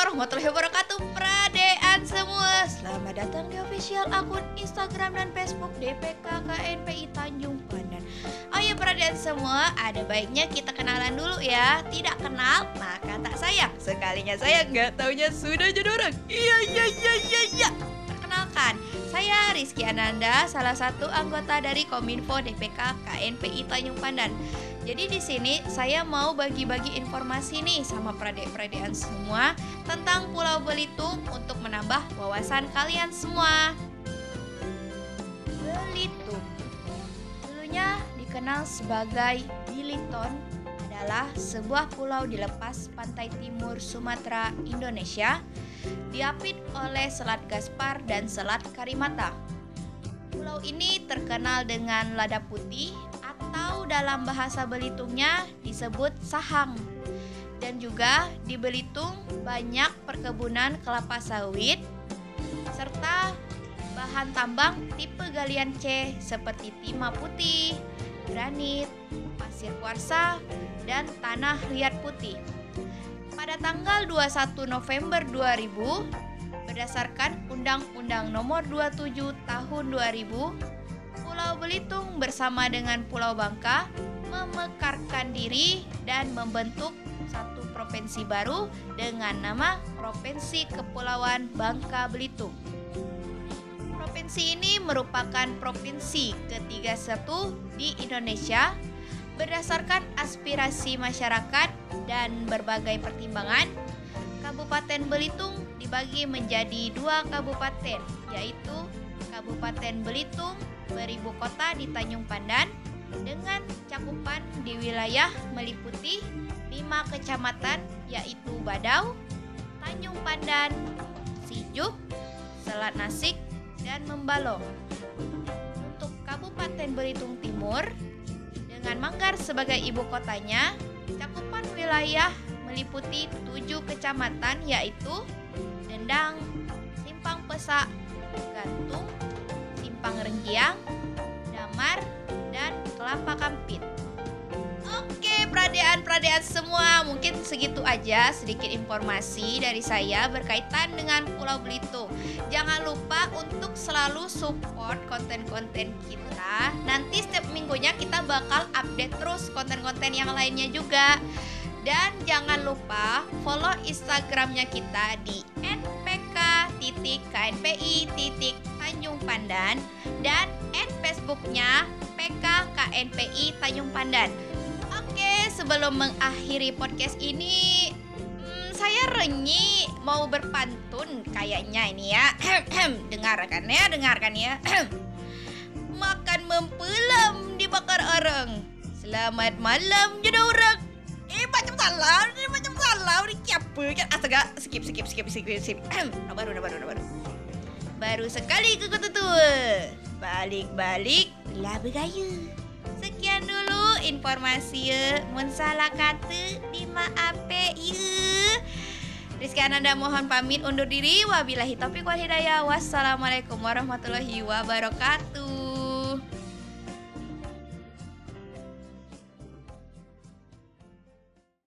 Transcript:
warahmatullahi wabarakatuh Pradean semua. Selamat datang di official akun Instagram dan Facebook DPK KNPI Tanjung Pandan. Ayo Pradean semua, ada baiknya kita kenalan dulu ya. Tidak kenal, maka tak sayang. Sekalinya saya nggak taunya sudah jadi orang. Iya, iya, iya, iya, iya. Perkenalkan, saya Rizky Ananda, salah satu anggota dari Kominfo DPK KNPI Tanjung Pandan jadi di sini saya mau bagi-bagi informasi nih sama pradik-pradikan semua tentang Pulau Belitung untuk menambah wawasan kalian semua. Belitung dulunya dikenal sebagai Biliton adalah sebuah pulau di lepas pantai timur Sumatera, Indonesia, diapit oleh Selat Gaspar dan Selat Karimata. Pulau ini terkenal dengan lada putih dalam bahasa Belitungnya disebut sahang. Dan juga di Belitung banyak perkebunan kelapa sawit serta bahan tambang tipe galian C seperti timah putih, granit, pasir kuarsa, dan tanah liat putih. Pada tanggal 21 November 2000, berdasarkan Undang-Undang Nomor 27 Tahun 2000 Pulau Belitung bersama dengan Pulau Bangka memekarkan diri dan membentuk satu provinsi baru dengan nama Provinsi Kepulauan Bangka Belitung. Provinsi ini merupakan provinsi ketiga satu di Indonesia berdasarkan aspirasi masyarakat dan berbagai pertimbangan. Kabupaten Belitung dibagi menjadi dua kabupaten, yaitu Kabupaten Belitung beribu kota di Tanjung Pandan dengan cakupan di wilayah meliputi lima kecamatan yaitu Badau, Tanjung Pandan, Sijuk, Selat Nasik, dan Membalong. Untuk Kabupaten Belitung Timur dengan Manggar sebagai ibu kotanya, cakupan wilayah meliputi tujuh kecamatan yaitu Dendang, Simpang Pesak, Gantung, Kelapa Kampit. Oke, peradean-peradean semua, mungkin segitu aja sedikit informasi dari saya berkaitan dengan Pulau Belitung. Jangan lupa untuk selalu support konten-konten kita. Nanti setiap minggunya kita bakal update terus konten-konten yang lainnya juga. Dan jangan lupa follow Instagramnya kita di @pk.knpi Tanjung Pandan dan Facebooknya PKKNPI Tanjung Pandan. Oke, sebelum mengakhiri podcast ini, hmm, saya renyi mau berpantun kayaknya ini ya. dengarkan ya, dengarkan ya. Makan mempelam dibakar orang. Selamat malam jadi orang eh macam salah ini macam salah ini siapa kan astaga skip skip skip skip skip nah, baru nah, baru nah, baru baru sekali ke kota tua balik-balik sekian dulu informasi ya mun salah kata dimaafkan ya Rizky Ananda mohon pamit undur diri. Wabillahi taufiq wal hidayah. Wassalamualaikum warahmatullahi wabarakatuh